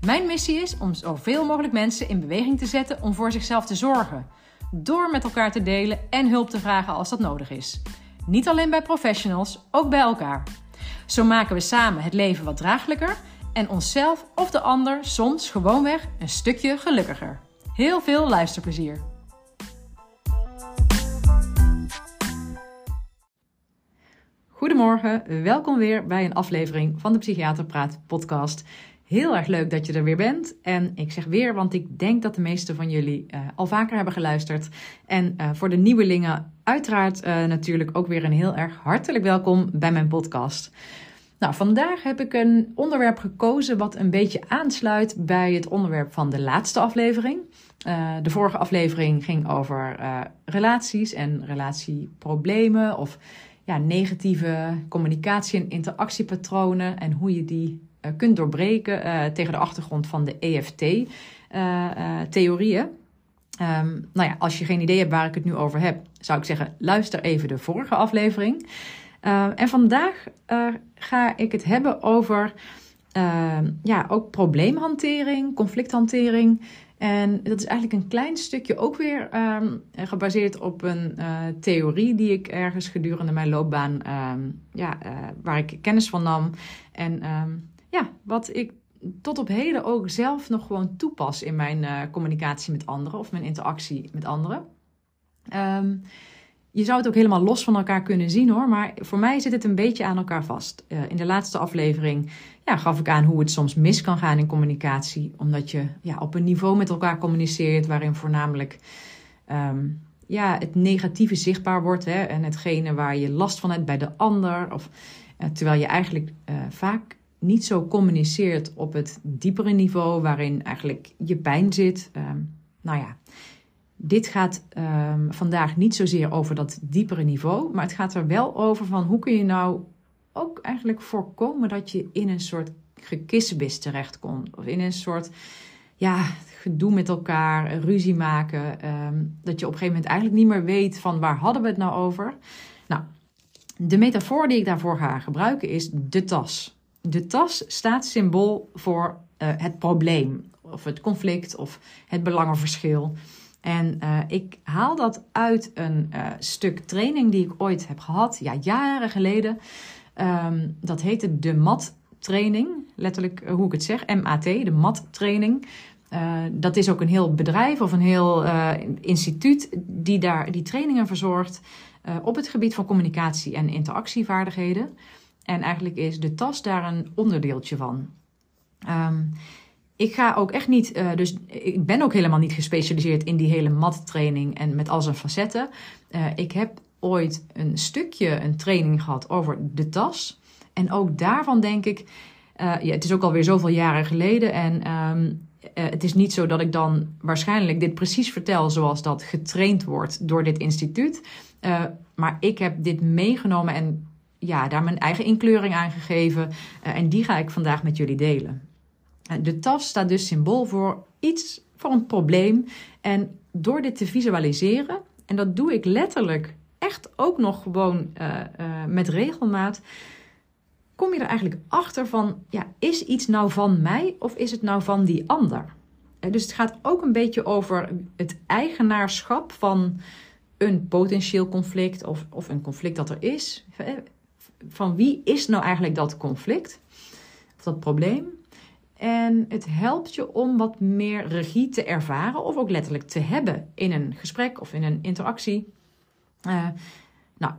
Mijn missie is om zoveel mogelijk mensen in beweging te zetten om voor zichzelf te zorgen. Door met elkaar te delen en hulp te vragen als dat nodig is. Niet alleen bij professionals, ook bij elkaar. Zo maken we samen het leven wat draaglijker en onszelf of de ander soms gewoonweg een stukje gelukkiger. Heel veel luisterplezier. Goedemorgen, welkom weer bij een aflevering van de Psychiater Praat podcast. Heel erg leuk dat je er weer bent. En ik zeg weer, want ik denk dat de meeste van jullie uh, al vaker hebben geluisterd. En uh, voor de nieuwelingen uiteraard uh, natuurlijk ook weer een heel erg hartelijk welkom bij mijn podcast. Nou, vandaag heb ik een onderwerp gekozen wat een beetje aansluit bij het onderwerp van de laatste aflevering. de vorige aflevering ging over relaties en relatieproblemen of ja, negatieve communicatie- en interactiepatronen en hoe je die kunt doorbreken uh, tegen de achtergrond van de EFT-theorieën. Uh, um, nou ja, als je geen idee hebt waar ik het nu over heb, zou ik zeggen: luister even de vorige aflevering. en vandaag ga ik het hebben over ehm, ja, ook probleemhantering, conflicthantering. En dat is eigenlijk een klein stukje ook weer gebaseerd op een theorie die ik ergens gedurende mijn loopbaan, ja, waar ik kennis van nam. En ja, wat ik tot op heden ook zelf nog gewoon toepas in mijn uh, communicatie met anderen of mijn interactie met anderen. Um, je zou het ook helemaal los van elkaar kunnen zien hoor, maar voor mij zit het een beetje aan elkaar vast. Uh, in de laatste aflevering ja, gaf ik aan hoe het soms mis kan gaan in communicatie, omdat je ja, op een niveau met elkaar communiceert waarin voornamelijk um, ja, het negatieve zichtbaar wordt hè, en hetgene waar je last van hebt bij de ander. Of, uh, terwijl je eigenlijk vaak niet zo communiceert op het diepere niveau waarin eigenlijk je pijn zit. Um, nou ja, dit gaat um, vandaag niet zozeer over dat diepere niveau, maar het gaat er wel over van hoe kun je nou ook eigenlijk voorkomen dat je in een soort gekissenbis terechtkomt. Of in een soort ja, gedoe met elkaar, ruzie maken. Um, dat je op een gegeven moment eigenlijk niet meer weet van waar hadden we het nou over. Nou, de metafoor die ik daarvoor ga gebruiken is de tas. De tas staat symbool voor uh, het probleem, of het conflict, of het belangenverschil. En uh, ik haal dat uit een uh, stuk training die ik ooit heb gehad, ja, jaren geleden. Um, dat heette de MAT-training, letterlijk hoe ik het zeg, MAT, de MAT-training. dat is ook een heel bedrijf of een heel instituut die daar die trainingen verzorgt op het gebied van communicatie en interactievaardigheden. En eigenlijk is de tas daar een onderdeeltje van. Um, ik ga ook echt niet, uh, dus ik ben ook helemaal niet gespecialiseerd in die hele mattraining en met al zijn facetten. Uh, ik heb ooit een stukje een training gehad over de tas. En ook daarvan denk ik, uh, ja, het is ook alweer zoveel jaren geleden. En um, het is niet zo dat ik dan waarschijnlijk dit precies vertel zoals dat getraind wordt door dit instituut. maar ik heb dit meegenomen en ja, daar mijn eigen inkleuring aan gegeven. Uh, en die ga ik vandaag met jullie delen. Uh, de tas staat dus symbool voor iets, voor een probleem. En door dit te visualiseren, en dat doe ik letterlijk echt ook nog gewoon uh, met regelmaat, kom je er eigenlijk achter van, ja, is iets nou van mij of is het nou van die ander? dus het gaat ook een beetje over het eigenaarschap van een potentieel conflict of, of een conflict dat er is van wie is nou eigenlijk dat conflict of dat probleem. En het helpt je om wat meer regie te ervaren of ook letterlijk te hebben in een gesprek of in een interactie. Uh, nou,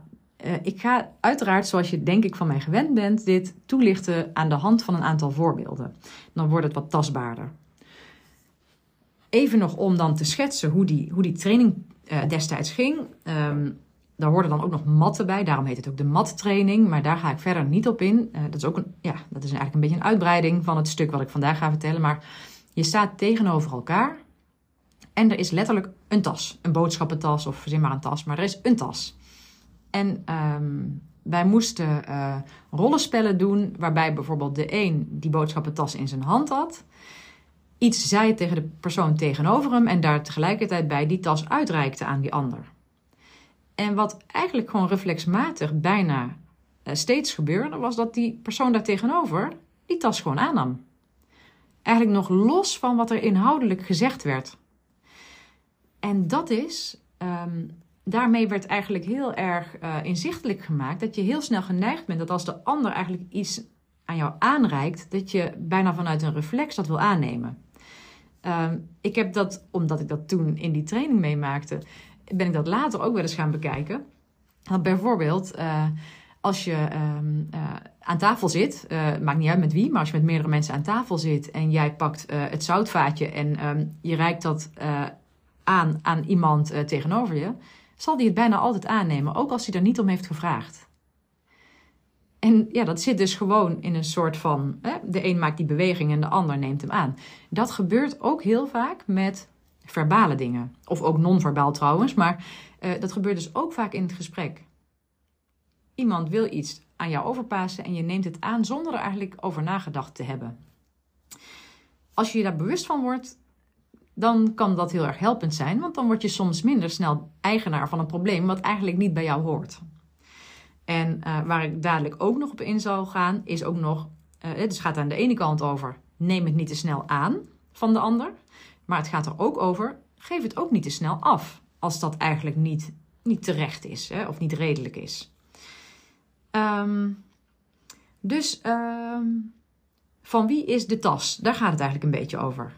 uh, ik ga uiteraard, zoals je denk ik van mij gewend bent, dit toelichten aan de hand van een aantal voorbeelden. Dan wordt het wat tastbaarder. Even nog om dan te schetsen hoe die, hoe die training uh, destijds ging. Um, daar hoorden dan ook nog matten bij, daarom heet het ook de mattraining, maar daar ga ik verder niet op in. Uh, dat is ook een, ja, dat is eigenlijk een beetje een uitbreiding van het stuk wat ik vandaag ga vertellen. Maar je staat tegenover elkaar En er is letterlijk een tas. Een boodschappentas of verzin maar een tas, maar er is een tas. En ehm, wij moesten uh, rollenspellen doen waarbij bijvoorbeeld de een die boodschappentas in zijn hand had. Iets zei tegen de persoon tegenover hem en daar tegelijkertijd bij die tas uitreikte aan die ander. En wat eigenlijk gewoon reflexmatig bijna uh, steeds gebeurde, was dat die persoon daar tegenover die tas gewoon aannam. Eigenlijk nog los van wat er inhoudelijk gezegd werd. En dat is, um, daarmee werd eigenlijk heel erg uh, inzichtelijk gemaakt dat je heel snel geneigd bent dat als de ander eigenlijk iets aan jou aanreikt, dat je bijna vanuit een reflex dat wil aannemen. Um, ik heb dat, omdat ik dat toen in die training meemaakte, ben ik dat later ook wel eens gaan bekijken. Want bijvoorbeeld, uh, als je um, uh, aan tafel zit, uh, maakt niet uit met wie, maar als je met meerdere mensen aan tafel zit en jij pakt het zoutvaatje en um, je reikt dat aan aan iemand tegenover je, zal die het bijna altijd aannemen, ook als hij er niet om heeft gevraagd. En ja, dat zit dus gewoon in een soort van: hè, de een maakt die beweging en de ander neemt hem aan. Dat gebeurt ook heel vaak met verbale dingen. Of ook non-verbaal trouwens, maar uh, dat gebeurt dus ook vaak in het gesprek. Iemand wil iets aan jou overpassen en je neemt het aan zonder er eigenlijk over nagedacht te hebben. Als je je daar bewust van wordt, dan kan dat heel erg helpend zijn, want dan word je soms minder snel eigenaar van een probleem wat eigenlijk niet bij jou hoort. En uh, waar ik dadelijk ook nog op in zal gaan, is ook nog, uh, het dus gaat aan de ene kant over, neem het niet te snel aan van de ander. Maar het gaat er ook over, geef het ook niet te snel af. Als dat eigenlijk niet, niet terecht is hè, of niet redelijk is. Um, dus um, van wie is de tas? Daar gaat het eigenlijk een beetje over.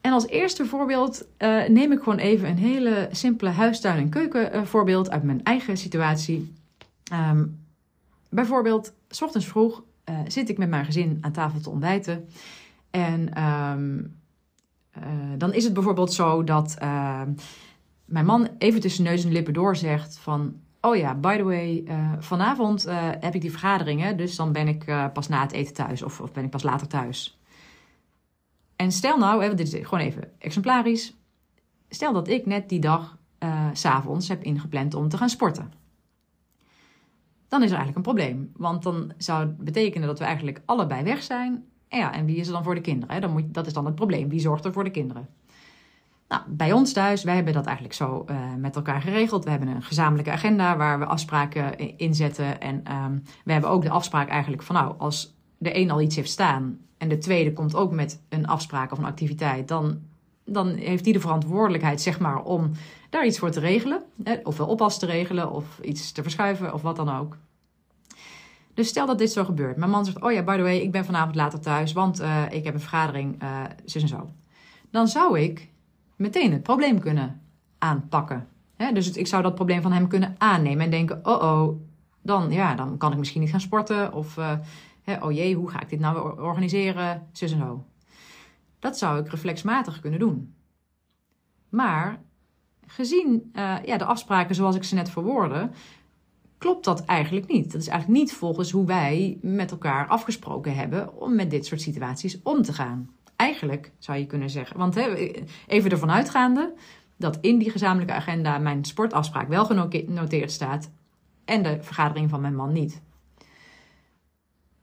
En als eerste voorbeeld uh, neem ik gewoon even een hele simpele huistuin- en keukenvoorbeeld uh, uit mijn eigen situatie. Um, bijvoorbeeld, s ochtends vroeg uh, zit ik met mijn gezin aan tafel te ontbijten. En dan is het bijvoorbeeld zo dat mijn man even tussen neus en lippen door zegt van... Oh ja, by the way, vanavond heb ik die vergaderingen, dus dan ben ik pas na het eten thuis of, of ben ik pas later thuis. En stel nou, dit is gewoon even exemplarisch. Stel dat ik net die dag uh, s'avonds heb ingepland om te gaan sporten. Dan is er eigenlijk een probleem. Want dan zou het betekenen dat we eigenlijk allebei weg zijn. En, ja, en wie is er dan voor de kinderen? Hè? Dan moet, dat is dan het probleem. Wie zorgt er voor de kinderen? Nou, bij ons thuis, wij hebben dat eigenlijk zo uh, met elkaar geregeld. We hebben een gezamenlijke agenda waar we afspraken in zetten. En um, we hebben ook de afspraak eigenlijk van nou, als de een al iets heeft staan en de tweede komt ook met een afspraak of een activiteit, dan, dan heeft die de verantwoordelijkheid zeg maar, om daar iets voor te regelen. Ofwel oppas te regelen of iets te verschuiven of wat dan ook. Dus stel dat dit zo gebeurt. Mijn man zegt, oh ja, by the way, ik ben vanavond later thuis, want uh, ik heb een vergadering, uh, zus en zo. Dan zou ik meteen het probleem kunnen aanpakken. dus ik zou dat probleem van hem kunnen aannemen en denken, oh oh, dan, ja, dan kan ik misschien niet gaan sporten of... Uh, oh jee, hoe ga ik dit nou organiseren? Zus en zo. Dat zou ik reflexmatig kunnen doen. Maar gezien ja, de afspraken zoals ik ze net verwoordde, klopt dat eigenlijk niet. Dat is eigenlijk niet volgens hoe wij met elkaar afgesproken hebben om met dit soort situaties om te gaan. Eigenlijk zou je kunnen zeggen, want hè, even ervan uitgaande dat in die gezamenlijke agenda mijn sportafspraak wel genoteerd staat en de vergadering van mijn man niet.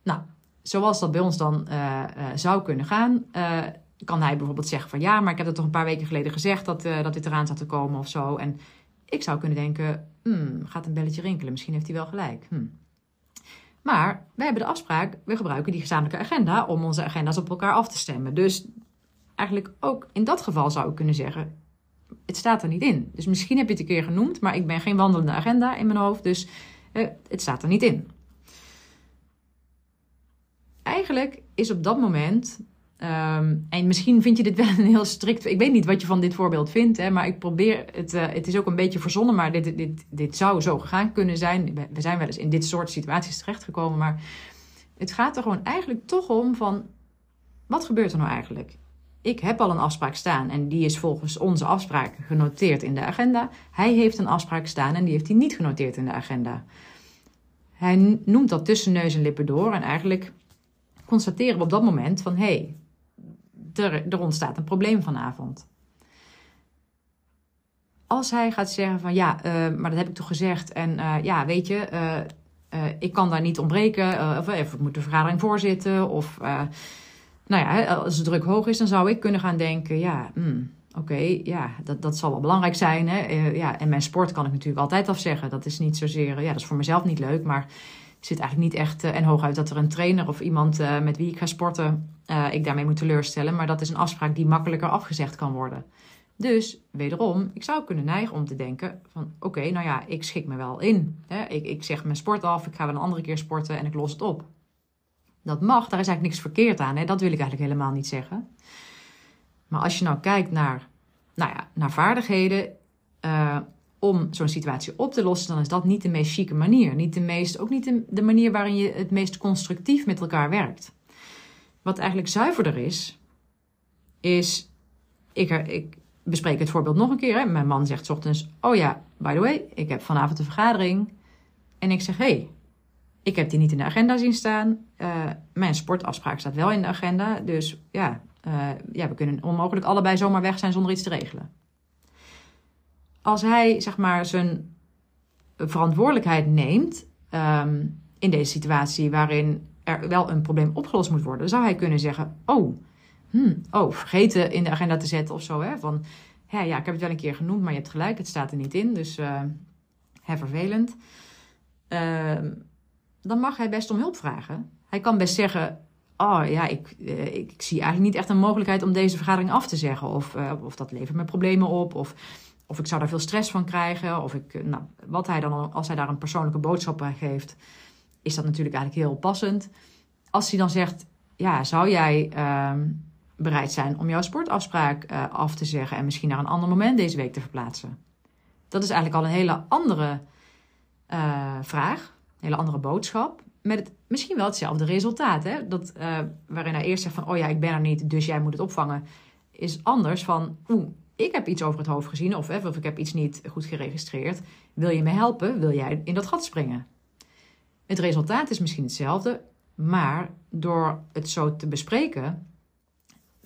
Nou, zoals dat bij ons dan uh, uh, zou kunnen gaan, uh, kan hij bijvoorbeeld zeggen van ja, maar ik heb het toch een paar weken geleden gezegd dat, dat dit eraan zat te komen of zo. En ik zou kunnen denken, hmm, gaat een belletje rinkelen, misschien heeft hij wel gelijk. Hmm. Maar wij hebben de afspraak, we gebruiken die gezamenlijke agenda om onze agenda's op elkaar af te stemmen. Dus eigenlijk ook in dat geval zou ik kunnen zeggen, het staat er niet in. Dus misschien heb je het een keer genoemd, maar ik ben geen wandelende agenda in mijn hoofd, dus het staat er niet in eigenlijk is op dat moment. Um, en misschien vind je dit wel een heel strikt. Ik weet niet wat je van dit voorbeeld vindt, hè, maar ik probeer het. Uh, het is ook een beetje verzonnen, maar dit, dit, dit zou zo gegaan kunnen zijn. We zijn wel eens in dit soort situaties terechtgekomen, maar het gaat er gewoon eigenlijk toch om van. Wat gebeurt er nou eigenlijk? Ik heb al een afspraak staan en die is volgens onze afspraak genoteerd in de agenda. Hij heeft een afspraak staan en die heeft hij niet genoteerd in de agenda. Hij noemt dat tussen neus en lippen door en eigenlijk constateren we op dat moment van hé, hey, er, er ontstaat een probleem vanavond. als hij gaat zeggen van ja, maar dat heb ik toch gezegd. En ja, weet je, ik kan daar niet ontbreken. of, of ik moet de vergadering voorzitten. Of nou ja, als de druk hoog is, dan zou ik kunnen gaan denken, ja, hmm, oké, ja, dat, dat zal wel belangrijk zijn. Hè? Ja, en mijn sport kan ik natuurlijk altijd afzeggen. Dat is niet zozeer, ja, dat is voor mezelf niet leuk, maar zit eigenlijk niet echt, uh, en hooguit dat er een trainer of iemand uh, met wie ik ga sporten, ik daarmee moet teleurstellen. Maar dat is een afspraak die makkelijker afgezegd kan worden. Dus wederom, ik zou kunnen neigen om te denken van oké, nou ja, ik schik me wel in. Ik, ik zeg mijn sport af, ik ga wel een andere keer sporten en ik los het op. Dat mag, daar is eigenlijk niks verkeerd aan. Hè? Dat wil ik eigenlijk helemaal niet zeggen. Maar als je nou kijkt naar, nou ja, naar vaardigheden om zo'n situatie op te lossen, dan is dat niet de meest chique manier. Niet de meest, ook niet de, manier waarin je het meest constructief met elkaar werkt. Wat eigenlijk zuiverder is, is. Ik, ik bespreek het voorbeeld nog een keer. Hè. Mijn man zegt ochtends: Oh ja, by the way, ik heb vanavond een vergadering. En ik zeg: Hey, ik heb die niet in de agenda zien staan. Uh, mijn sportafspraak staat wel in de agenda. Dus ja, uh, ja, we kunnen onmogelijk allebei zomaar weg zijn zonder iets te regelen. Als hij zeg maar zijn verantwoordelijkheid neemt um, in deze situatie waarin er wel een probleem opgelost moet worden, zou hij kunnen zeggen: Oh, hmm, oh vergeten in de agenda te zetten of zo. Hè? Van ja, ja, ik heb het wel een keer genoemd, maar je hebt gelijk, het staat er niet in. Dus uh, vervelend. Uh, dan mag hij best om hulp vragen. Hij kan best zeggen: Oh ja, ik, eh, ik, ik, zie eigenlijk niet echt een mogelijkheid om deze vergadering af te zeggen. Of, uh, of dat levert me problemen op. Of, of ik zou daar veel stress van krijgen. Of ik, eh, nou, wat hij dan, als hij daar een persoonlijke boodschap aan geeft, is dat natuurlijk eigenlijk heel passend. Als hij dan zegt: Ja, zou jij uh, bereid zijn om jouw sportafspraak uh, af te zeggen en misschien naar een ander moment deze week te verplaatsen? Dat is eigenlijk al een hele andere vraag hele andere boodschap. Met het, misschien wel hetzelfde resultaat. Hè? Dat, waarin hij eerst zegt van, oh ja, ik ben er niet, dus jij moet het opvangen. Is anders van, oeh, ik heb iets over het hoofd gezien of, of ik heb iets niet goed geregistreerd. Wil je me helpen? Wil jij in dat gat springen? Het resultaat is misschien hetzelfde, maar door het zo te bespreken,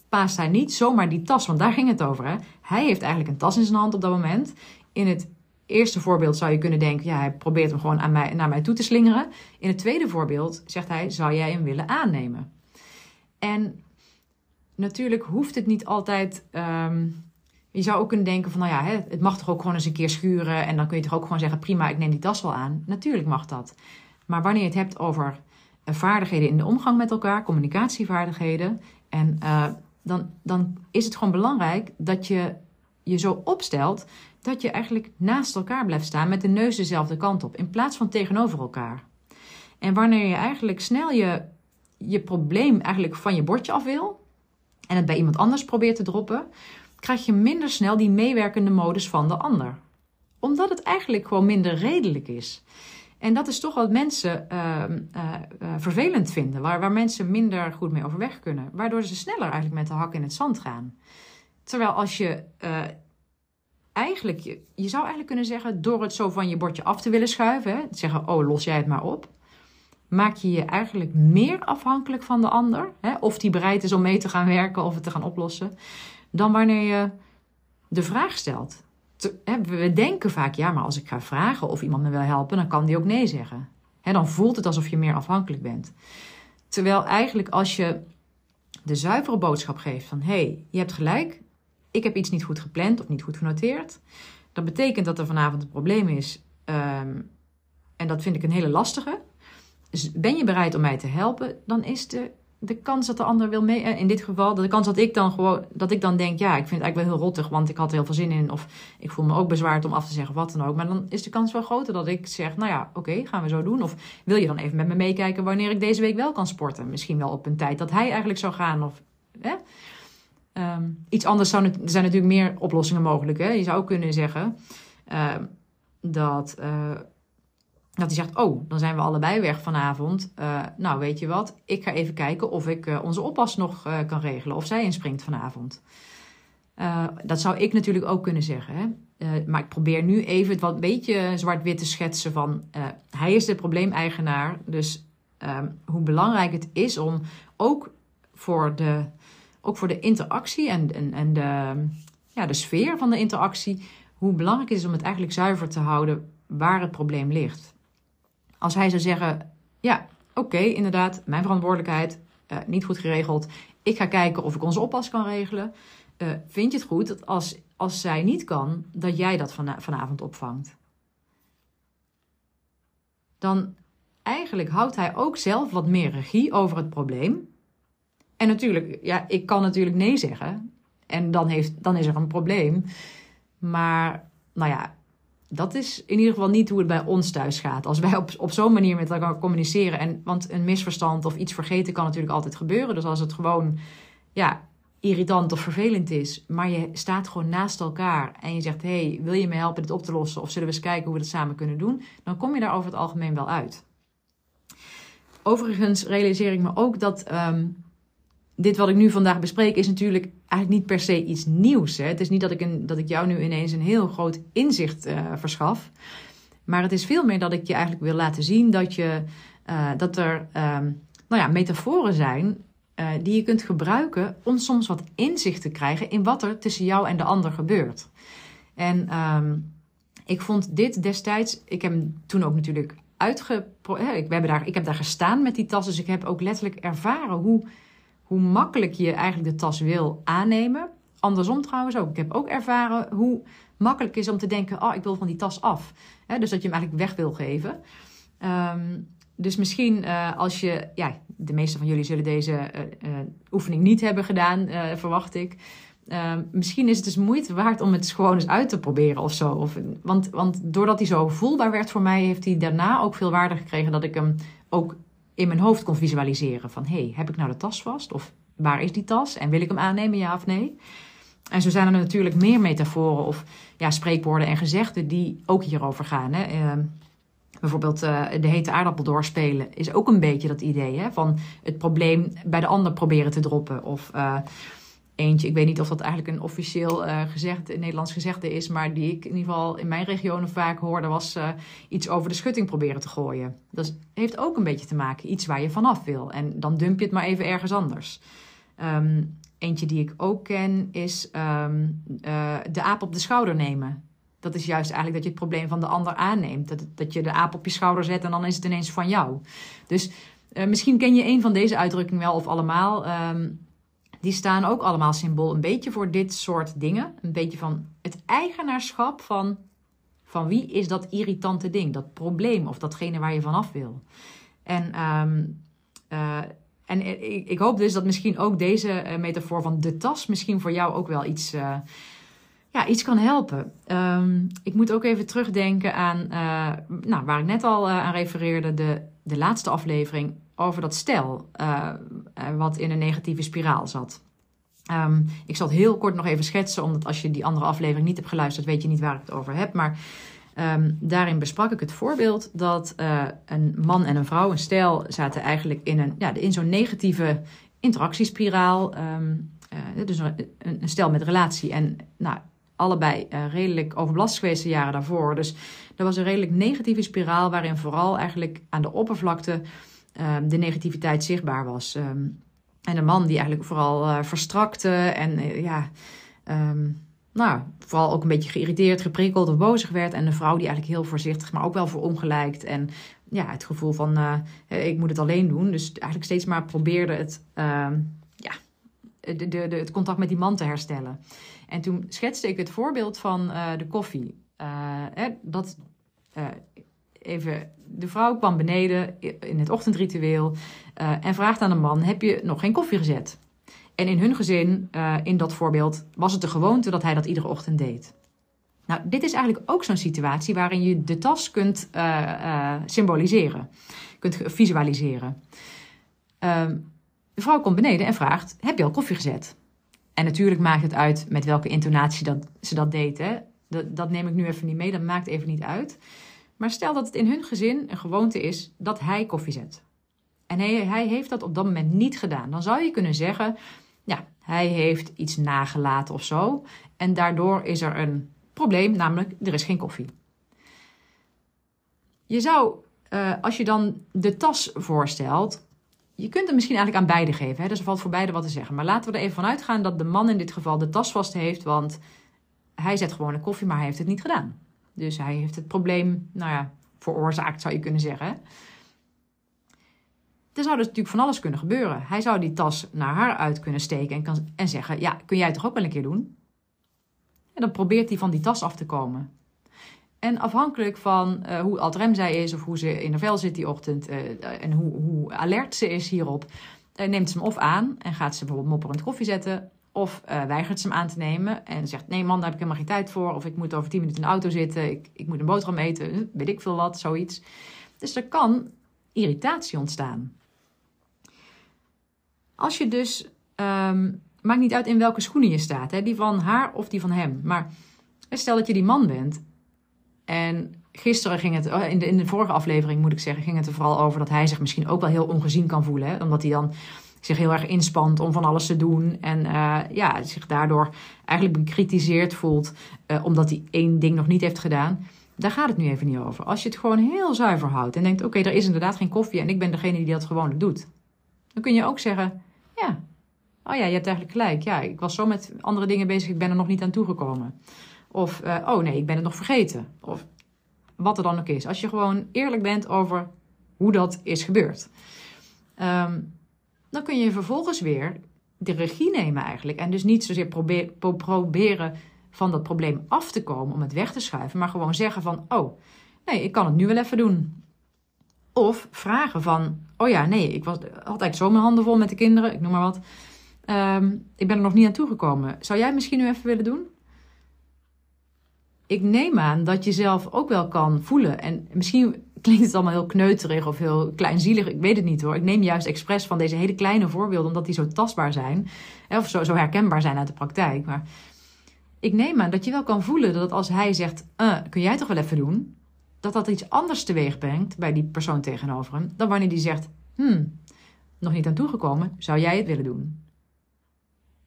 paast hij niet zomaar die tas, want daar ging het over. Hè? Hij heeft eigenlijk een tas in zijn hand op dat moment. In het eerste voorbeeld zou je kunnen denken, ja, hij probeert hem gewoon aan mij, naar mij toe te slingeren. In het tweede voorbeeld zegt hij, zou jij hem willen aannemen? En natuurlijk hoeft het niet altijd. Ehm, je zou ook kunnen denken van, nou ja, het mag toch ook gewoon eens een keer schuren. En dan kun je toch ook gewoon zeggen, prima, ik neem die tas wel aan. Natuurlijk mag dat. Maar wanneer je het hebt over eh, vaardigheden in de omgang met elkaar, communicatievaardigheden. En uh, dan, dan is het gewoon belangrijk dat je je zo opstelt dat je eigenlijk naast elkaar blijft staan met de neus dezelfde kant op, in plaats van tegenover elkaar. En wanneer je eigenlijk snel je, je probleem eigenlijk van je bordje af wil en het bij iemand anders probeert te droppen, krijg je minder snel die meewerkende modus van de ander. Omdat het eigenlijk gewoon minder redelijk is. En dat is toch wat mensen uh, uh, uh, vervelend vinden, waar, waar mensen minder goed mee overweg kunnen, waardoor ze sneller eigenlijk met de hak in het zand gaan. Terwijl als je eh, eigenlijk, je, je zou eigenlijk kunnen zeggen, door het zo van je bordje af te willen schuiven, hè, zeggen, oh, los jij het maar op, maak je je eigenlijk meer afhankelijk van de ander, hè, of die bereid is om mee te gaan werken of het te gaan oplossen, dan wanneer je de vraag stelt. hè, we denken vaak, ja, maar als ik ga vragen of iemand me wil helpen, dan kan die ook nee zeggen. Hè, dan voelt het alsof je meer afhankelijk bent. Terwijl eigenlijk als je de zuivere boodschap geeft van, hé, hey, je hebt gelijk, ik heb iets niet goed gepland of niet goed genoteerd. Dat betekent dat er vanavond een probleem is. Um, en dat vind ik een hele lastige. Ben je bereid om mij te helpen, dan is de, de kans dat de ander wil mee. Eh, in dit geval, de kans dat ik dan gewoon dat ik dan denk, ja, ik vind het eigenlijk wel heel rottig, want ik had er heel veel zin in. Of ik voel me ook bezwaard om af te zeggen, wat dan ook. Maar dan is de kans wel groter dat ik zeg, nou ja, oké, gaan we zo doen. Of wil je dan even met me meekijken wanneer ik deze week wel kan sporten? Misschien wel op een tijd dat hij eigenlijk zou gaan. Of? Um, iets anders zou, er zijn natuurlijk meer oplossingen mogelijk. Hè? Je zou ook kunnen zeggen uh, dat, uh, dat hij zegt: Oh, dan zijn we allebei weg vanavond. Uh, nou, weet je wat? Ik ga even kijken of ik onze oppas nog kan regelen. Of zij inspringt vanavond. dat zou ik natuurlijk ook kunnen zeggen. Hè? maar ik probeer nu even het wat beetje zwart-wit te schetsen van hij is de probleemeigenaar. Dus ehm, hoe belangrijk het is om ook voor de ook voor de interactie en, en, en de, ja, de sfeer van de interactie, hoe belangrijk het is om het eigenlijk zuiver te houden waar het probleem ligt. Als hij zou zeggen: Ja, oké, inderdaad, mijn verantwoordelijkheid, uh, niet goed geregeld. Ik ga kijken of ik onze oppas kan regelen. Uh, vind je het goed dat als, als zij niet kan, dat jij dat van, vanavond opvangt? Dan eigenlijk houdt hij ook zelf wat meer regie over het probleem. En natuurlijk, ja, ik kan natuurlijk nee zeggen. En dan, heeft, dan is er een probleem. Maar, nou ja, dat is in ieder geval niet hoe het bij ons thuis gaat. Als wij op, op zo'n manier met elkaar communiceren. En, want een misverstand of iets vergeten kan natuurlijk altijd gebeuren. Dus als het gewoon ja, irritant of vervelend is. Maar je staat gewoon naast elkaar. En je zegt: hey, wil je me helpen dit op te lossen? Of zullen we eens kijken hoe we dat samen kunnen doen? Dan kom je daar over het algemeen wel uit. Overigens realiseer ik me ook dat. Ehm, dit wat ik nu vandaag bespreek is natuurlijk eigenlijk niet per se iets nieuws. Hè? Het is niet dat ik, een, dat ik jou nu ineens een heel groot inzicht uh, verschaf. Maar het is veel meer dat ik je eigenlijk wil laten zien dat, je, uh, dat er um, nou ja, metaforen zijn uh, die je kunt gebruiken om soms wat inzicht te krijgen in wat er tussen jou en de ander gebeurt. En um, ik vond dit destijds, ik heb toen ook natuurlijk uitge... Ik, daar, ik heb daar gestaan met die tas, dus ik heb ook letterlijk ervaren hoe hoe makkelijk je eigenlijk de tas wil aannemen. Andersom trouwens ook. Ik heb ook ervaren hoe makkelijk het is om te denken: oh, ik wil van die tas af. dus dat je hem eigenlijk weg wil geven. Um, dus misschien uh, als je, ja, de meeste van jullie zullen deze uh, uh, oefening niet hebben gedaan, verwacht ik. Ehm, misschien is het dus moeite waard om het gewoon eens uit te proberen of zo. Of, want, want doordat hij zo voelbaar werd voor mij, heeft hij daarna ook veel waarde gekregen dat ik hem ook in mijn hoofd kon visualiseren. Van, hey, heb ik nou de tas vast? Of waar is die tas? En wil ik hem aannemen, ja of nee? En zo zijn er natuurlijk meer metaforen of ja, spreekwoorden en gezegden die ook hierover gaan. Hè? Uh, bijvoorbeeld uh, de hete aardappel doorspelen is ook een beetje dat idee hè? van het probleem bij de ander proberen te droppen. Of uh, eentje. Ik weet niet of dat eigenlijk een officieel uh, gezegd, Nederlands gezegde is, maar die ik in ieder geval in mijn regionen vaak hoorde, was uh, iets over de schutting proberen te gooien. Dat heeft ook een beetje te maken, iets waar je vanaf wil. En dan dump je het maar even ergens anders. Um, eentje die ik ook ken is um, uh, de aap op de schouder nemen. Dat is juist eigenlijk dat je het probleem van de ander aanneemt. Dat, dat je de aap op je schouder zet en dan is het ineens van jou. Dus misschien ken je een van deze uitdrukkingen wel of allemaal. Um, die staan ook allemaal symbool een beetje voor dit soort dingen. Een beetje van het eigenaarschap van, van wie is dat irritante ding, dat probleem of datgene waar je vanaf wil. En, um, uh, en ik, hoop dus dat misschien ook deze uh, metafoor van de tas misschien voor jou ook wel iets, uh, ja, iets kan helpen. Um, ik moet ook even terugdenken aan, nou, waar ik net al aan refereerde, de, de laatste aflevering over dat stel uh, wat in een negatieve spiraal zat. Um, ik zal het heel kort nog even schetsen, omdat als je die andere aflevering niet hebt geluisterd, weet je niet waar ik het over heb. Maar um, daarin besprak ik het voorbeeld dat uh, een man en een vrouw, een stel, zaten eigenlijk in, een, ja, in zo'n negatieve interactiespiraal. Uh, dus een, stel met relatie en nou, allebei redelijk overbelast geweest de jaren daarvoor. Dus er was een redelijk negatieve spiraal waarin vooral eigenlijk aan de oppervlakte Ehm, de negativiteit zichtbaar was. Ehm, en een man die eigenlijk vooral uh, verstrakte en uh, ja, um, nou, vooral ook een beetje geïrriteerd, geprikkeld of bozig werd. En een vrouw die eigenlijk heel voorzichtig, maar ook wel verongelijkt. En ja, het gevoel van uh, ik moet het alleen doen. Dus eigenlijk steeds maar probeerde het, ja, de, de, de, het contact met die man te herstellen. En toen schetste ik het voorbeeld van de koffie. Hè, dat even, de vrouw kwam beneden in het ochtendritueel uh, en vraagt aan de man: Heb je nog geen koffie gezet? En in hun gezin, in dat voorbeeld, was het de gewoonte dat hij dat iedere ochtend deed. Nou, dit is eigenlijk ook zo'n situatie waarin je de tas kunt symboliseren, kunt visualiseren. Ehm, de vrouw komt beneden en vraagt: Heb je al koffie gezet? En natuurlijk maakt het uit met welke intonatie ze dat deed. Hè? Dat, dat neem ik nu even niet mee, dat maakt even niet uit. Maar stel dat het in hun gezin een gewoonte is dat hij koffie zet. En hij, hij heeft dat op dat moment niet gedaan. Dan zou je kunnen zeggen, ja, hij heeft iets nagelaten of zo. En daardoor is er een probleem, namelijk er is geen koffie. Je zou, uh, als je dan de tas voorstelt, je kunt hem misschien eigenlijk aan beide geven. Hè? Dus er valt voor beide wat te zeggen. Maar laten we er even van uitgaan dat de man in dit geval de tas vast heeft, want hij zet gewoon een koffie, maar hij heeft het niet gedaan. Dus hij heeft het probleem, nou ja, veroorzaakt zou je kunnen zeggen. Er zou dus natuurlijk van alles kunnen gebeuren. Hij zou die tas naar haar uit kunnen steken en, kan, en zeggen: Ja, kun jij toch ook wel een keer doen? En dan probeert hij van die tas af te komen. En afhankelijk van uh, hoe altrem zij is of hoe ze in de vel zit die ochtend uh, en hoe, hoe, alert ze is hierop, uh, neemt ze hem of aan en gaat ze bijvoorbeeld mopperend koffie zetten. Of weigert ze hem aan te nemen en zegt: Nee, man, daar heb ik helemaal geen tijd voor. Of ik moet over tien minuten in de auto zitten. Ik, ik moet een boterham eten. Weet ik veel wat, zoiets. Dus er kan irritatie ontstaan. Als je dus, um, maakt niet uit in welke schoenen je staat, hè, die van haar of die van hem. Maar stel dat je die man bent. En gisteren ging het, oh, in de, in de vorige aflevering moet ik zeggen, ging het er vooral over dat hij zich misschien ook wel heel ongezien kan voelen. Hè, omdat hij dan zich heel erg inspant om van alles te doen. En uh, ja, zich daardoor eigenlijk bekritiseerd voelt uh, omdat hij één ding nog niet heeft gedaan. Daar gaat het nu even niet over. Als je het gewoon heel zuiver houdt en denkt: oké, er is inderdaad geen koffie en ik ben degene die dat gewoonlijk doet. Dan kun je ook zeggen: ja. Oh ja, je hebt eigenlijk gelijk. Ja, ik was zo met andere dingen bezig, ik ben er nog niet aan toegekomen. Of, uh, oh nee, ik ben het nog vergeten. Of wat er dan ook is. Als je gewoon eerlijk bent over hoe dat is gebeurd. Um, dan kun je vervolgens weer de regie nemen eigenlijk. En dus niet zozeer proberen van dat probleem af te komen om het weg te schuiven. Maar gewoon zeggen van, oh, nee, ik kan het nu wel even doen. Of vragen van, oh ja, nee, ik was, had eigenlijk zo mijn handen vol met de kinderen, ik noem maar wat. Um, ik ben er nog niet aan toegekomen. Zou jij misschien nu even willen doen? Ik neem aan dat je zelf ook wel kan voelen. En misschien klinkt het allemaal heel kneuterig of heel kleinzielig. Ik weet het niet hoor. Ik neem juist expres van deze hele kleine voorbeelden, omdat die zo tastbaar zijn. Of zo, zo herkenbaar zijn uit de praktijk. Maar ik neem aan dat je wel kan voelen dat als hij zegt: uh, Kun jij toch wel even doen? dat dat iets anders teweeg brengt bij die persoon tegenover hem, dan wanneer die zegt: Hmm, nog niet aan toegekomen, zou jij het willen doen?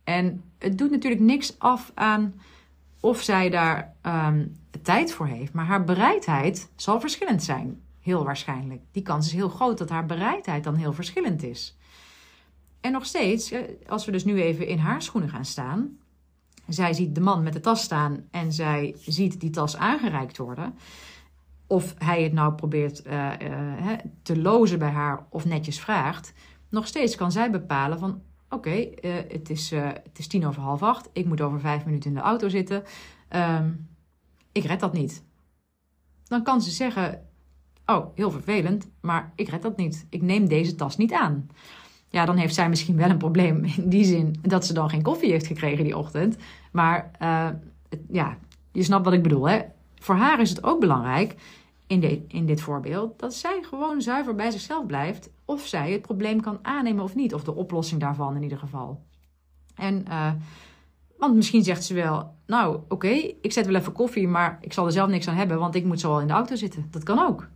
En het doet natuurlijk niks af aan of zij daar um, tijd voor heeft, maar haar bereidheid zal verschillend zijn. Heel waarschijnlijk. Die kans is heel groot dat haar bereidheid dan heel verschillend is. En nog steeds, eh, als we dus nu even in haar schoenen gaan staan. Zij ziet de man met de tas staan en zij ziet die tas aangereikt worden of hij het nou probeert uh, uh, te lozen bij haar of netjes vraagt, nog steeds kan zij bepalen van oké, het, is, het is tien over half acht, ik moet over vijf minuten in de auto zitten, um, ik red dat niet. Dan kan ze zeggen, oh, heel vervelend, maar ik red dat niet. Ik neem deze tas niet aan. Ja, dan heeft zij misschien wel een probleem in die zin dat ze dan geen koffie heeft gekregen die ochtend. Maar ja, je snapt wat ik bedoel. Hè? Voor haar is het ook belangrijk in, in dit voorbeeld, dat zij gewoon zuiver bij zichzelf blijft. Of zij het probleem kan aannemen of niet. Of de oplossing daarvan in ieder geval. En, uh, want misschien zegt ze wel, nou oké, ik zet wel even koffie, maar ik zal er zelf niks aan hebben, want ik moet zo al in de auto zitten. Dat kan ook.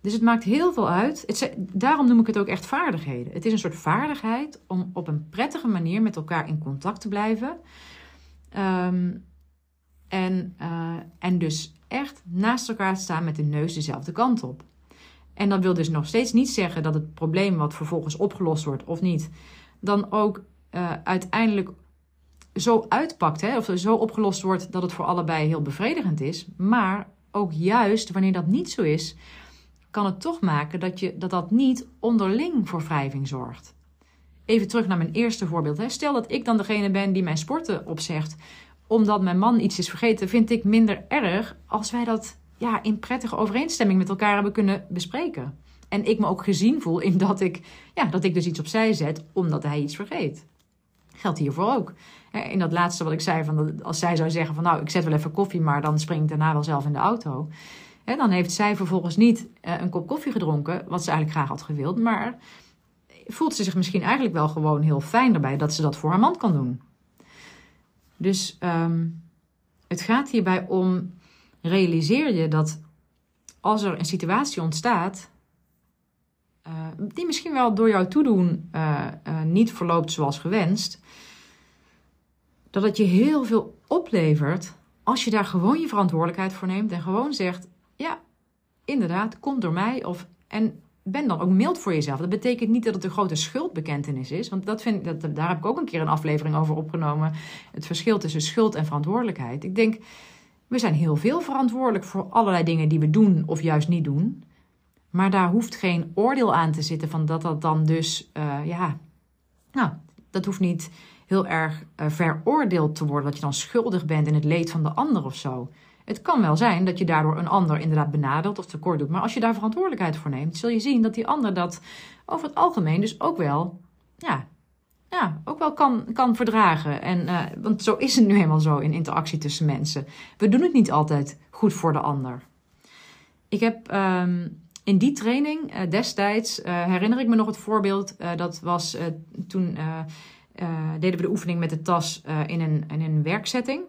Dus het maakt heel veel uit. Het, daarom noem ik het ook echt vaardigheden. Het is een soort vaardigheid om op een prettige manier met elkaar in contact te blijven. Um, en, uh, en dus echt naast elkaar staan met de neus dezelfde kant op. En dat wil dus nog steeds niet zeggen dat het probleem wat vervolgens opgelost wordt of niet, dan ook uh, uiteindelijk zo uitpakt, hè, of zo opgelost wordt dat het voor allebei heel bevredigend is. Maar ook juist wanneer dat niet zo is, kan het toch maken dat je, dat, dat niet onderling voor wrijving zorgt. Even terug naar mijn eerste voorbeeld. Stel dat ik dan degene ben die mijn sporten opzegt omdat mijn man iets is vergeten, vind ik minder erg als wij dat ja, in prettige overeenstemming met elkaar hebben kunnen bespreken. En ik me ook gezien voel in dat ik, ja, dat ik dus iets opzij zet omdat hij iets vergeet. Geldt hiervoor ook. In dat laatste wat ik zei, van als zij zou zeggen van nou, ik zet wel even koffie, maar dan spring ik daarna wel zelf in de auto. Dan heeft zij vervolgens niet eh, een kop koffie gedronken, wat ze eigenlijk graag had gewild, maar voelt ze zich misschien eigenlijk wel gewoon heel fijn erbij dat ze dat voor haar man kan doen. Dus um, het gaat hierbij om, realiseer je dat als er een situatie ontstaat, uh, die misschien wel door jouw toedoen uh, niet verloopt zoals gewenst, dat het je heel veel oplevert als je daar gewoon je verantwoordelijkheid voor neemt en gewoon zegt: Ja, inderdaad, komt door mij. Of, en ben dan ook mild voor jezelf. Dat betekent niet dat het een grote schuldbekentenis is. Want dat vind, dat, daar heb ik ook een keer een aflevering over opgenomen. Het verschil tussen schuld en verantwoordelijkheid. Ik denk, we zijn heel veel verantwoordelijk voor allerlei dingen die we doen of juist niet doen. Maar daar hoeft geen oordeel aan te zitten van dat dat dan dus, uh, ja, nou, dat hoeft niet heel erg uh, veroordeeld te worden. Dat je dan schuldig bent in het leed van de ander of zo. Het kan wel zijn dat je daardoor een ander inderdaad benadeelt of tekort doet. Maar als je daar verantwoordelijkheid voor neemt, zul je zien dat die ander dat over het algemeen dus ook wel, ja, ja, ook wel kan, kan verdragen. En, uh, want zo is het nu helemaal zo in interactie tussen mensen. We doen het niet altijd goed voor de ander. Ik heb um, in die training uh, destijds, herinner ik me nog het voorbeeld, dat was toen deden we de oefening met de tas in, een, in een werksetting.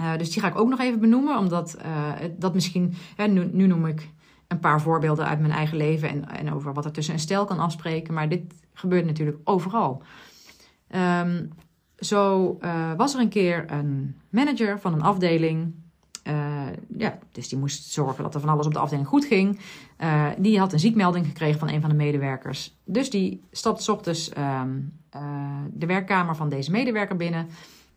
Uh, dus die ga ik ook nog even benoemen, omdat uh, dat misschien, nu, nu, noem ik een paar voorbeelden uit mijn eigen leven en, en over wat er tussen een stijl kan afspreken, maar dit gebeurt natuurlijk overal. Um, zo uh, was er een keer een manager van een afdeling. Ja, dus die moest zorgen dat er van alles op de afdeling goed ging. die had een ziekmelding gekregen van een van de medewerkers. Dus die stapt ochtends um, de werkkamer van deze medewerker binnen.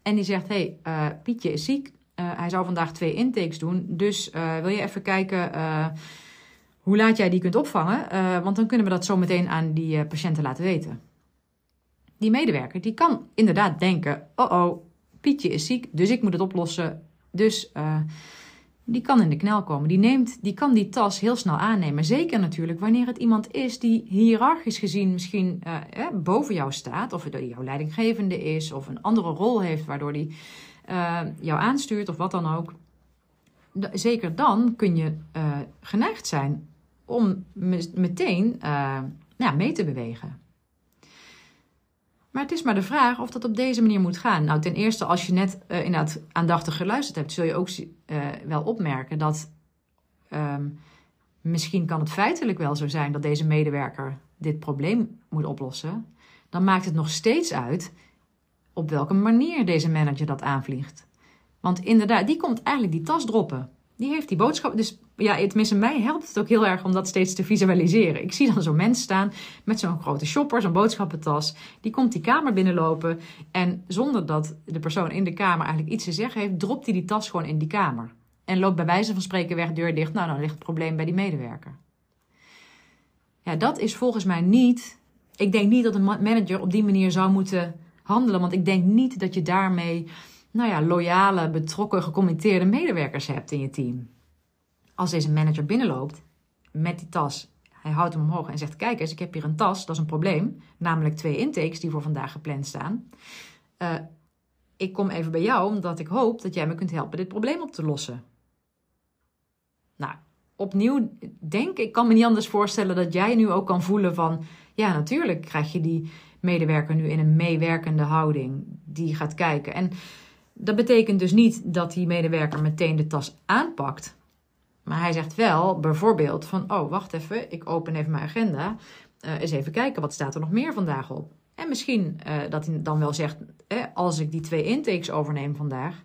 En die zegt: Hey, Pietje is ziek. Hij zou vandaag twee intakes doen. Dus wil je even kijken hoe laat jij die kunt opvangen? want dan kunnen we dat zo meteen aan die patiënten laten weten. Die medewerker die kan inderdaad denken: Oh, oh, Pietje is ziek, dus ik moet het oplossen. Dus die kan in de knel komen. Die, neemt, die kan die tas heel snel aannemen. Zeker natuurlijk wanneer het iemand is die hiërarchisch gezien misschien uh, eh, boven jou staat. Of het jouw leidinggevende is of een andere rol heeft waardoor die jou aanstuurt of wat dan ook. Zeker dan kun je geneigd zijn om meteen mee te bewegen. Maar het is maar de vraag of dat op deze manier moet gaan. Nou, ten eerste, als je net uh, inderdaad aandachtig geluisterd hebt, zul je ook uh, wel opmerken dat um, misschien kan het feitelijk wel zo zijn dat deze medewerker dit probleem moet oplossen. Dan maakt het nog steeds uit op welke manier deze manager dat aanvliegt. Want inderdaad, die komt eigenlijk die tas droppen. Die heeft die boodschap. Dus ja, tenminste, mij helpt het ook heel erg om dat steeds te visualiseren. Ik zie dan zo'n mens staan met zo'n grote shopper, zo'n boodschappentas. Die komt die kamer binnenlopen. En zonder dat de persoon in de kamer eigenlijk iets te zeggen heeft, dropt hij die tas gewoon in die kamer. En loopt bij wijze van spreken weg, deur dicht. Nou, dan ligt het probleem bij die medewerker. Ja, dat is volgens mij niet. Ik denk niet dat een manager op die manier zou moeten handelen. Want ik denk niet dat je daarmee nou ja, loyale, betrokken, gecommitteerde medewerkers hebt in je team. Als deze manager binnenloopt met die tas, hij houdt hem omhoog en zegt: Kijk eens, ik heb hier een tas, dat is een probleem. Namelijk twee intakes die voor vandaag gepland staan. Uh, ik kom even bij jou omdat ik hoop dat jij me kunt helpen dit probleem op te lossen. Nou, opnieuw denk ik, kan me niet anders voorstellen dat jij nu ook kan voelen van, ja, natuurlijk krijg je die medewerker nu in een meewerkende houding die gaat kijken. En dat betekent dus niet dat die medewerker meteen de tas aanpakt. Maar hij zegt wel bijvoorbeeld van, oh wacht even, ik open even mijn agenda. Uh, eens even kijken, wat staat er nog meer vandaag op? En misschien uh, dat hij dan wel zegt, eh, als ik die twee intakes overneem vandaag.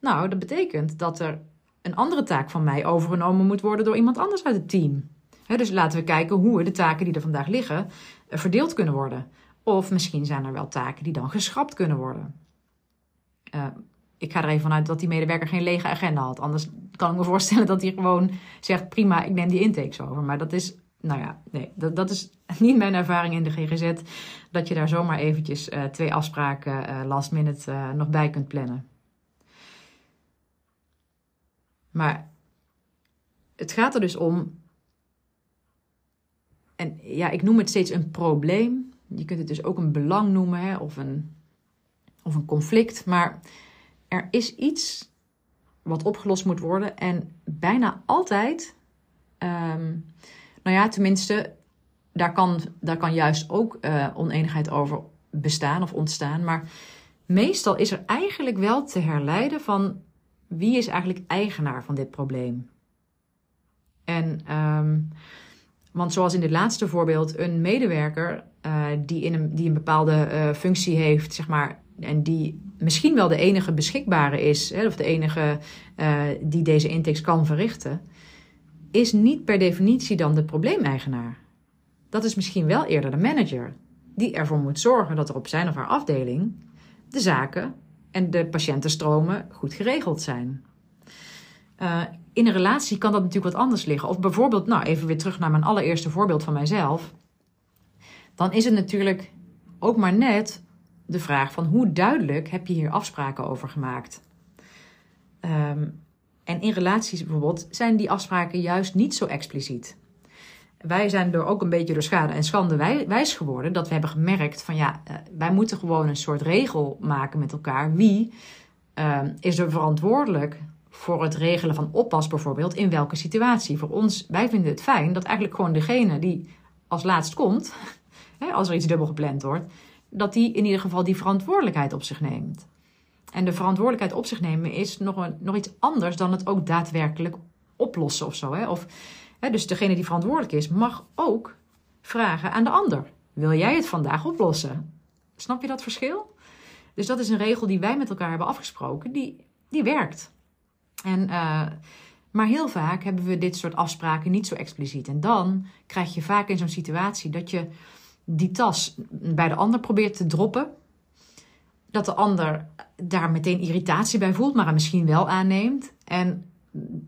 Nou, dat betekent dat er een andere taak van mij overgenomen moet worden door iemand anders uit het team. dus laten we kijken hoe de taken die er vandaag liggen verdeeld kunnen worden. Of misschien zijn er wel taken die dan geschrapt kunnen worden. Ik ga er even vanuit dat die medewerker geen lege agenda had. Anders kan ik me voorstellen dat hij gewoon zegt: prima, ik neem die intakes over. Maar dat is, nou ja, nee, dat, dat is niet mijn ervaring in de GGZ. Dat je daar zomaar eventjes uh, twee afspraken uh, last minute uh, nog bij kunt plannen. Maar het gaat er dus om. En ja, ik noem het steeds een probleem. Je kunt het dus ook een belang noemen hè, of, een, of een conflict. Maar er is iets wat opgelost moet worden. En bijna altijd, um, nou ja, tenminste, daar kan, daar kan juist ook uh, oneenigheid over bestaan of ontstaan. Maar meestal is er eigenlijk wel te herleiden van wie is eigenlijk eigenaar van dit probleem. En, um, want zoals in dit laatste voorbeeld, een medewerker uh, die, in een, die een bepaalde uh, functie heeft, zeg maar, en die misschien wel de enige beschikbare is, hè, of de enige uh, die deze intakes kan verrichten, is niet per definitie dan de probleemeigenaar. dat is misschien wel eerder de manager die ervoor moet zorgen dat er op zijn of haar afdeling de zaken en de patiëntenstromen goed geregeld zijn. Uh, in een relatie kan dat natuurlijk wat anders liggen. Of bijvoorbeeld, nou even weer terug naar mijn allereerste voorbeeld van mijzelf. Dan is het natuurlijk ook maar net de vraag van hoe duidelijk heb je hier afspraken over gemaakt. Um, en in relaties bijvoorbeeld zijn die afspraken juist niet zo expliciet. Wij zijn er ook een beetje door schade en schande wijs geworden dat we hebben gemerkt van ja, eh, wij moeten gewoon een soort regel maken met elkaar. Wie uh, is er verantwoordelijk voor het regelen van oppas bijvoorbeeld in welke situatie? Voor ons, wij vinden het fijn dat eigenlijk gewoon degene die als laatst komt, als er iets dubbel gepland wordt, dat die in ieder geval die verantwoordelijkheid op zich neemt. En de verantwoordelijkheid op zich nemen is nog, een, nog iets anders dan het ook daadwerkelijk oplossen of zo. Hè? Of, hè, dus degene die verantwoordelijk is, mag ook vragen aan de ander: Wil jij het vandaag oplossen? Snap je dat verschil? Dus dat is een regel die wij met elkaar hebben afgesproken, die, die werkt. En, uh, maar heel vaak hebben we dit soort afspraken niet zo expliciet. En dan krijg je vaak in zo'n situatie dat je die tas bij de ander probeert te droppen dat de ander daar meteen irritatie bij voelt, maar hem misschien wel aanneemt. En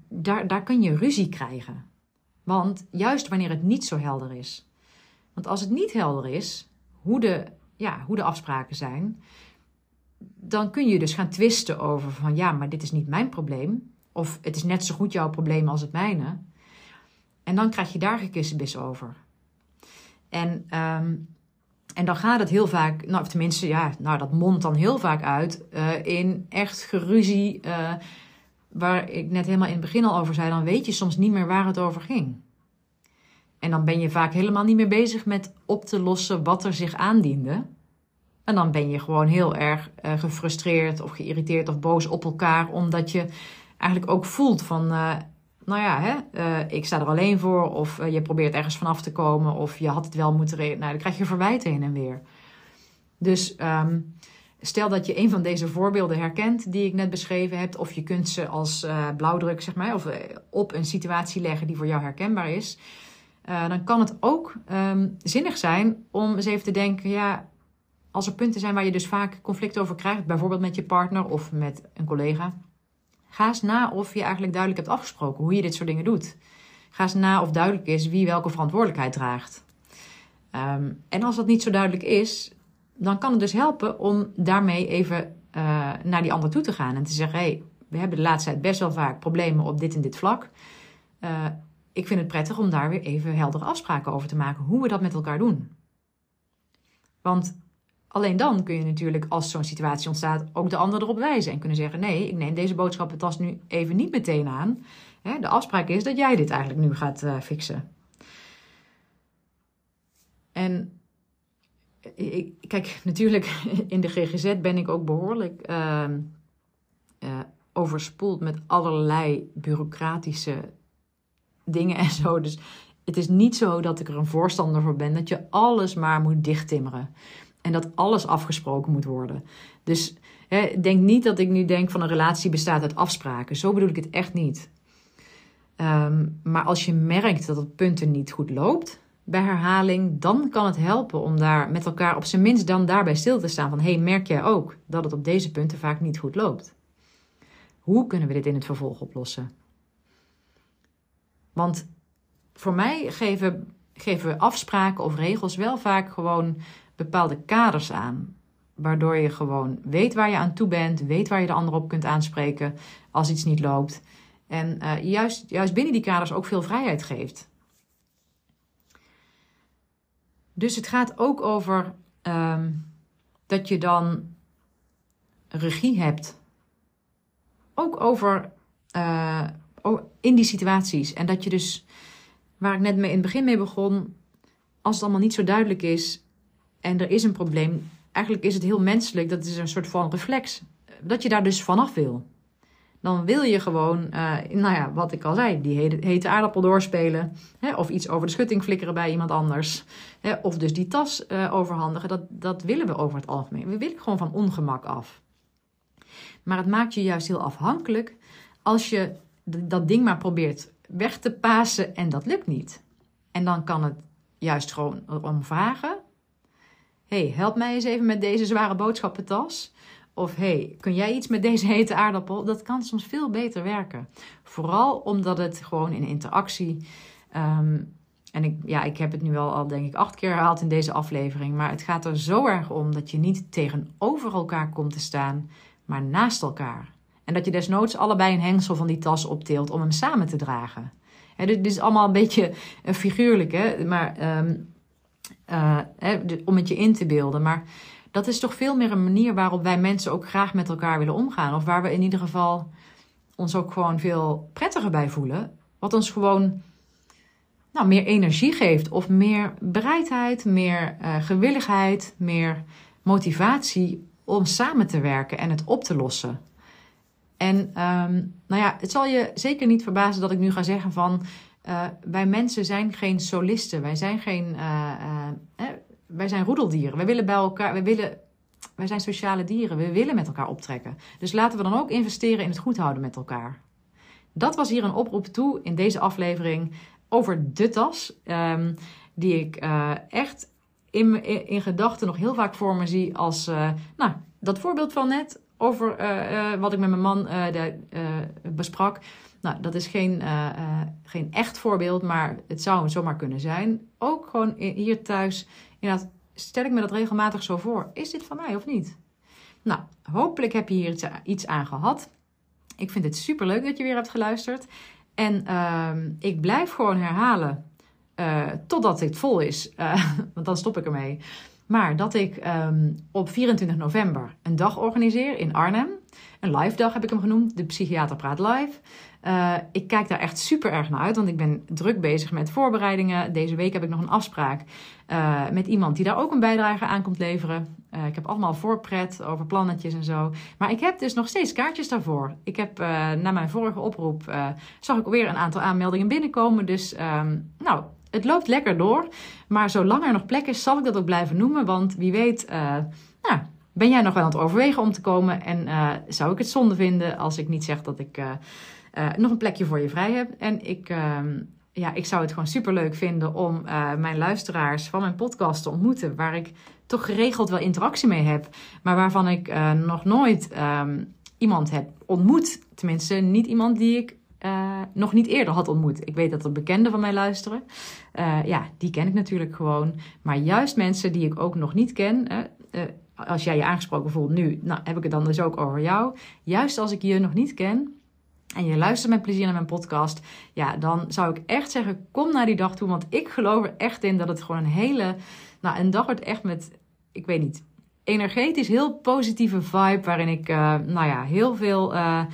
daar, daar kun je ruzie krijgen. Want juist wanneer het niet zo helder is. Want als het niet helder is hoe de, ja, hoe de afspraken zijn, dan kun je dus gaan twisten over van ja, maar dit is niet mijn probleem. Of het is net zo goed jouw probleem als het mijne. En dan krijg je daar gekissenbis over. En um, en dan gaat het heel vaak, nou, of tenminste, ja, nou, dat mondt dan heel vaak uit uh, in echt geruzie. Uh, waar ik net helemaal in het begin al over zei, dan weet je soms niet meer waar het over ging. En dan ben je vaak helemaal niet meer bezig met op te lossen wat er zich aandiende. En dan ben je gewoon heel erg uh, gefrustreerd of geïrriteerd of boos op elkaar, omdat je eigenlijk ook voelt van nou ja, hè, uh, ik sta er alleen voor. Of uh, je probeert ergens vanaf te komen. Of je had het wel moeten. Nou, dan krijg je verwijten heen en weer. Dus um, stel dat je een van deze voorbeelden herkent die ik net beschreven heb. Of je kunt ze als uh, blauwdruk, zeg maar, of op een situatie leggen die voor jou herkenbaar is. dan kan het ook um, zinnig zijn om eens even te denken, ja, als er punten zijn waar je dus vaak conflict over krijgt, bijvoorbeeld met je partner of met een collega Ga eens na of je eigenlijk duidelijk hebt afgesproken hoe je dit soort dingen doet. Ga eens na of duidelijk is wie welke verantwoordelijkheid draagt. Um, en als dat niet zo duidelijk is, dan kan het dus helpen om daarmee even uh, naar die ander toe te gaan en te zeggen: hé, hey, we hebben de laatste tijd best wel vaak problemen op dit en dit vlak. Uh, ik vind het prettig om daar weer even heldere afspraken over te maken hoe we dat met elkaar doen. Want Alleen dan kun je natuurlijk, als zo'n situatie ontstaat, ook de ander erop wijzen. En kunnen zeggen: nee, ik neem deze boodschappentas nu even niet meteen aan. De afspraak is dat jij dit eigenlijk nu gaat uh, fixen. En ik, kijk, natuurlijk, in de GGZ ben ik ook behoorlijk uh, uh, overspoeld met allerlei bureaucratische dingen en zo. Dus het is niet zo dat ik er een voorstander voor ben dat je alles maar moet dichttimmeren. En dat alles afgesproken moet worden. Dus hè, denk niet dat ik nu denk van een relatie bestaat uit afspraken. Zo bedoel ik het echt niet. Um, maar als je merkt dat het punten niet goed loopt bij herhaling, dan kan het helpen om daar met elkaar op zijn minst dan daarbij stil te staan. Van hey, merk jij ook dat het op deze punten vaak niet goed loopt? Hoe kunnen we dit in het vervolg oplossen? Want voor mij geven, geven afspraken of regels wel vaak gewoon bepaalde kaders aan. Waardoor je gewoon weet waar je aan toe bent, weet waar je de ander op kunt aanspreken als iets niet loopt. En uh, juist, juist binnen die kaders ook veel vrijheid geeft. Dus het gaat ook over um, dat je dan regie hebt. Ook over uh, in die situaties. En dat je dus, waar ik net mee in het begin mee begon, als het allemaal niet zo duidelijk is, en er is een probleem, eigenlijk is het heel menselijk, dat is een soort van reflex, dat je daar dus vanaf wil. Dan wil je gewoon, uh, nou ja, wat ik al zei, die hete, aardappel doorspelen. Hè, of iets over de schutting flikkeren bij iemand anders. Hè, of dus die tas uh, overhandigen. Dat, dat willen we over het algemeen. We willen gewoon van ongemak af. Maar het maakt je juist heel afhankelijk als je dat ding maar probeert weg te pasen en dat lukt niet. En dan kan het juist gewoon om vragen. Hey, help mij eens even met deze zware boodschappentas. Of hey, kun jij iets met deze hete aardappel? Dat kan soms veel beter werken. Vooral omdat het gewoon in interactie. Ehm, en ik, ja, ik heb het nu al, al denk ik acht keer herhaald in deze aflevering. Maar het gaat er zo erg om dat je niet tegenover elkaar komt te staan, maar naast elkaar. En dat je desnoods allebei een hengsel van die tas optilt om hem samen te dragen. Dit, is allemaal een beetje figuurlijk, hè? maar ehm, eh, om het je in te beelden. Maar dat is toch veel meer een manier waarop wij mensen ook graag met elkaar willen omgaan. Of waar we in ieder geval ons ook gewoon veel prettiger bij voelen. Wat ons gewoon nou, meer energie geeft. Of meer bereidheid, meer uh, gewilligheid, meer motivatie om samen te werken en het op te lossen. En um, nou ja, het zal je zeker niet verbazen dat ik nu ga zeggen van uh, wij mensen zijn geen solisten. Wij zijn geen. Uh, wij zijn roedeldieren. Wij willen bij elkaar. Wij, willen, wij zijn sociale dieren. We willen met elkaar optrekken. Dus laten we dan ook investeren in het goed houden met elkaar. Dat was hier een oproep toe in deze aflevering over de tas. Um, die ik echt in, in, gedachten nog heel vaak voor me zie als. Nou, dat voorbeeld van net over wat ik met mijn man besprak. Nou, dat is geen, geen echt voorbeeld, maar het zou zomaar kunnen zijn. Ook gewoon hier thuis inderdaad, stel ik me dat regelmatig zo voor. Is dit van mij of niet? Nou, hopelijk heb je hier iets aan gehad. Ik vind het super leuk dat je weer hebt geluisterd. En uh, ik blijf gewoon herhalen uh, totdat dit vol is. Want dan stop ik ermee. Maar dat ik um, op 24 november een dag organiseer in Arnhem. Een live dag heb ik hem genoemd. De Psychiater Praat Live. Uh, ik kijk daar echt super erg naar uit, want ik ben druk bezig met voorbereidingen. Deze week heb ik nog een afspraak uh, met iemand die daar ook een bijdrage aan komt leveren. Uh, ik heb allemaal voorpret over plannetjes en zo. Maar ik heb dus nog steeds kaartjes daarvoor. Ik heb na mijn vorige oproep, zag ik weer een aantal aanmeldingen binnenkomen. Dus um, nou, het loopt lekker door. Maar zolang er nog plek is, zal ik dat ook blijven noemen. Want wie weet, nou, ben jij nog wel aan het overwegen om te komen? En zou ik het zonde vinden als ik niet zeg dat ik uh, nog een plekje voor je vrij heb. En ik, uh, ja, ik zou het gewoon super leuk vinden om uh, mijn luisteraars van mijn podcast te ontmoeten. Waar ik toch geregeld wel interactie mee heb. Maar waarvan ik uh, nog nooit um, iemand heb ontmoet. Tenminste, niet iemand die ik nog niet eerder had ontmoet. Ik weet dat er bekenden van mij luisteren. Ja, die ken ik natuurlijk gewoon. Maar juist mensen die ik ook nog niet ken. Als jij je aangesproken voelt nu, nou heb ik het dan dus ook over jou. Juist als ik je nog niet ken, en je luistert met plezier naar mijn podcast, ja, dan zou ik echt zeggen: kom naar die dag toe. Want ik geloof er echt in dat het gewoon een hele. Nou, een dag wordt echt met, ik weet niet, energetisch heel positieve vibe. Waarin ik, uh, nou ja, heel veel. Uh,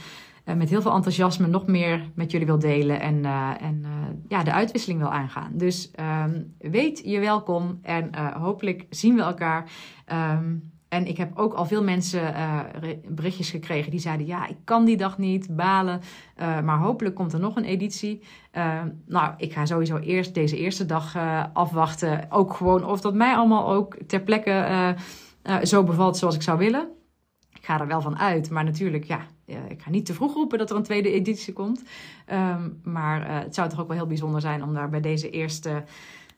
met heel veel enthousiasme nog meer met jullie wil delen en, en ja, de uitwisseling wil aangaan. Dus um, weet je welkom en hopelijk zien we elkaar. Um, en ik heb ook al veel mensen uh, berichtjes gekregen die zeiden: Ja, ik kan die dag niet balen. Uh, maar hopelijk komt er nog een editie. Uh, nou, ik ga sowieso eerst deze eerste dag afwachten. Ook gewoon of dat mij allemaal ook ter plekke zo bevalt zoals ik zou willen. Ik ga er wel van uit. Maar natuurlijk, ja, ik ga niet te vroeg roepen dat er een tweede editie komt. Um, maar het zou toch ook wel heel bijzonder zijn om daar bij deze eerste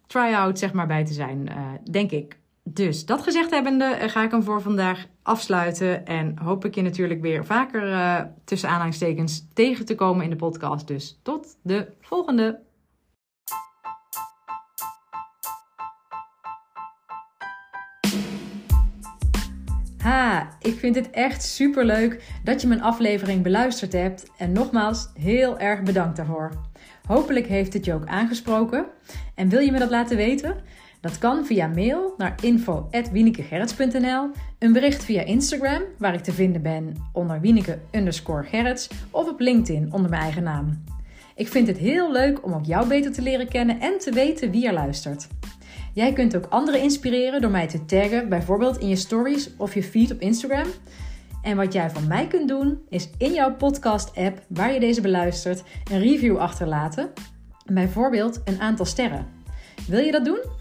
try-out zeg maar, bij te zijn, denk ik. Dus dat gezegd hebbende eh, ga ik hem voor vandaag afsluiten. En hoop ik je natuurlijk weer vaker uh, tussen aanhalingstekens tegen te komen in de podcast. Dus tot de volgende. Ha, ik vind het echt super leuk dat je mijn aflevering beluisterd hebt. En nogmaals, heel erg bedankt daarvoor. Hopelijk heeft het je ook aangesproken. En wil je me dat laten weten? Dat kan via mail naar info.wienekegerrits.nl, een bericht via Instagram, waar ik te vinden ben onder Wieneke underscore Gerrits, of op LinkedIn onder mijn eigen naam. Ik vind het heel leuk om ook jou beter te leren kennen en te weten wie er luistert. Jij kunt ook anderen inspireren door mij te taggen, bijvoorbeeld in je stories of je feed op Instagram. En wat jij van mij kunt doen, is in jouw podcast-app waar je deze beluistert, een review achterlaten. Bijvoorbeeld een aantal sterren. Wil je dat doen?